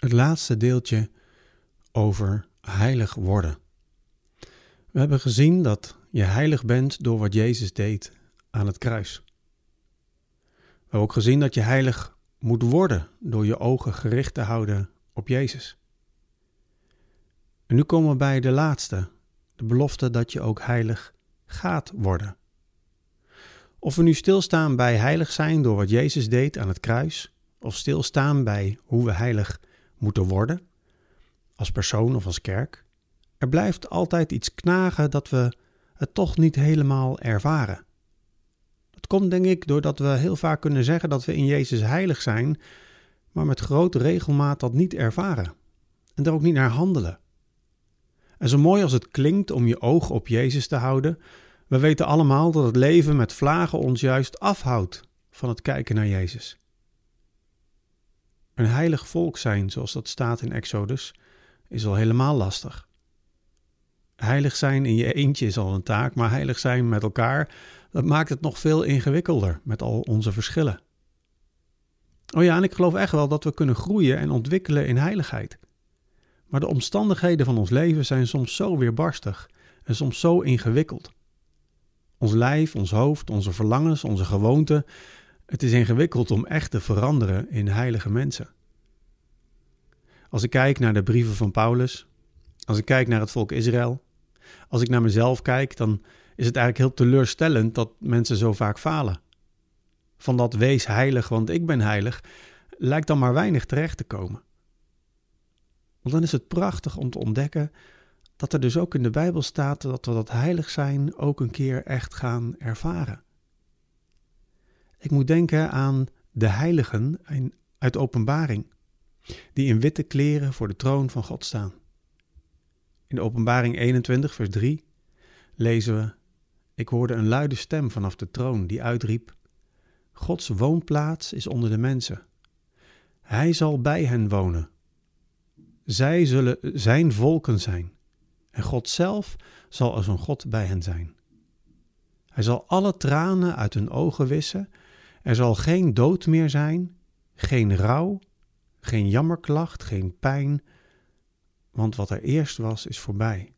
het laatste deeltje over heilig worden. We hebben gezien dat je heilig bent door wat Jezus deed aan het kruis. We hebben ook gezien dat je heilig moet worden door je ogen gericht te houden op Jezus. En nu komen we bij de laatste, de belofte dat je ook heilig gaat worden. Of we nu stilstaan bij heilig zijn door wat Jezus deed aan het kruis, of stilstaan bij hoe we heilig moeten worden, als persoon of als kerk, er blijft altijd iets knagen dat we het toch niet helemaal ervaren. Dat komt denk ik doordat we heel vaak kunnen zeggen dat we in Jezus heilig zijn, maar met grote regelmaat dat niet ervaren en er ook niet naar handelen. En zo mooi als het klinkt om je oog op Jezus te houden, we weten allemaal dat het leven met vlagen ons juist afhoudt van het kijken naar Jezus. Een heilig volk zijn, zoals dat staat in Exodus, is al helemaal lastig. Heilig zijn in je eentje is al een taak, maar heilig zijn met elkaar, dat maakt het nog veel ingewikkelder met al onze verschillen. Oh ja, en ik geloof echt wel dat we kunnen groeien en ontwikkelen in heiligheid. Maar de omstandigheden van ons leven zijn soms zo weerbarstig en soms zo ingewikkeld. Ons lijf, ons hoofd, onze verlangens, onze gewoonten. Het is ingewikkeld om echt te veranderen in heilige mensen. Als ik kijk naar de brieven van Paulus, als ik kijk naar het volk Israël, als ik naar mezelf kijk, dan is het eigenlijk heel teleurstellend dat mensen zo vaak falen. Van dat wees heilig, want ik ben heilig, lijkt dan maar weinig terecht te komen. Want dan is het prachtig om te ontdekken dat er dus ook in de Bijbel staat dat we dat heilig zijn ook een keer echt gaan ervaren. Ik moet denken aan de heiligen uit openbaring, die in witte kleren voor de troon van God staan. In openbaring 21, vers 3 lezen we: Ik hoorde een luide stem vanaf de troon die uitriep: Gods woonplaats is onder de mensen. Hij zal bij hen wonen. Zij zullen zijn volken zijn. En God zelf zal als een God bij hen zijn. Hij zal alle tranen uit hun ogen wissen. Er zal geen dood meer zijn, geen rouw, geen jammerklacht, geen pijn, want wat er eerst was, is voorbij.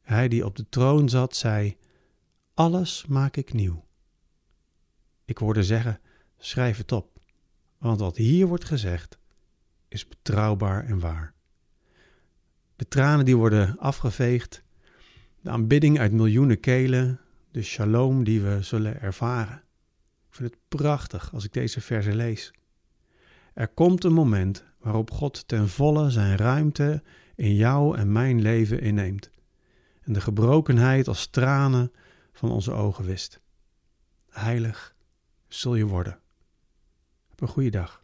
Hij die op de troon zat, zei: Alles maak ik nieuw. Ik hoorde zeggen: Schrijf het op, want wat hier wordt gezegd, is betrouwbaar en waar. De tranen die worden afgeveegd, de aanbidding uit miljoenen kelen, de shalom die we zullen ervaren. Vind het prachtig als ik deze verse lees. Er komt een moment waarop God ten volle zijn ruimte in jou en mijn leven inneemt en de gebrokenheid als tranen van onze ogen wist. Heilig zul je worden. Heb een goede dag.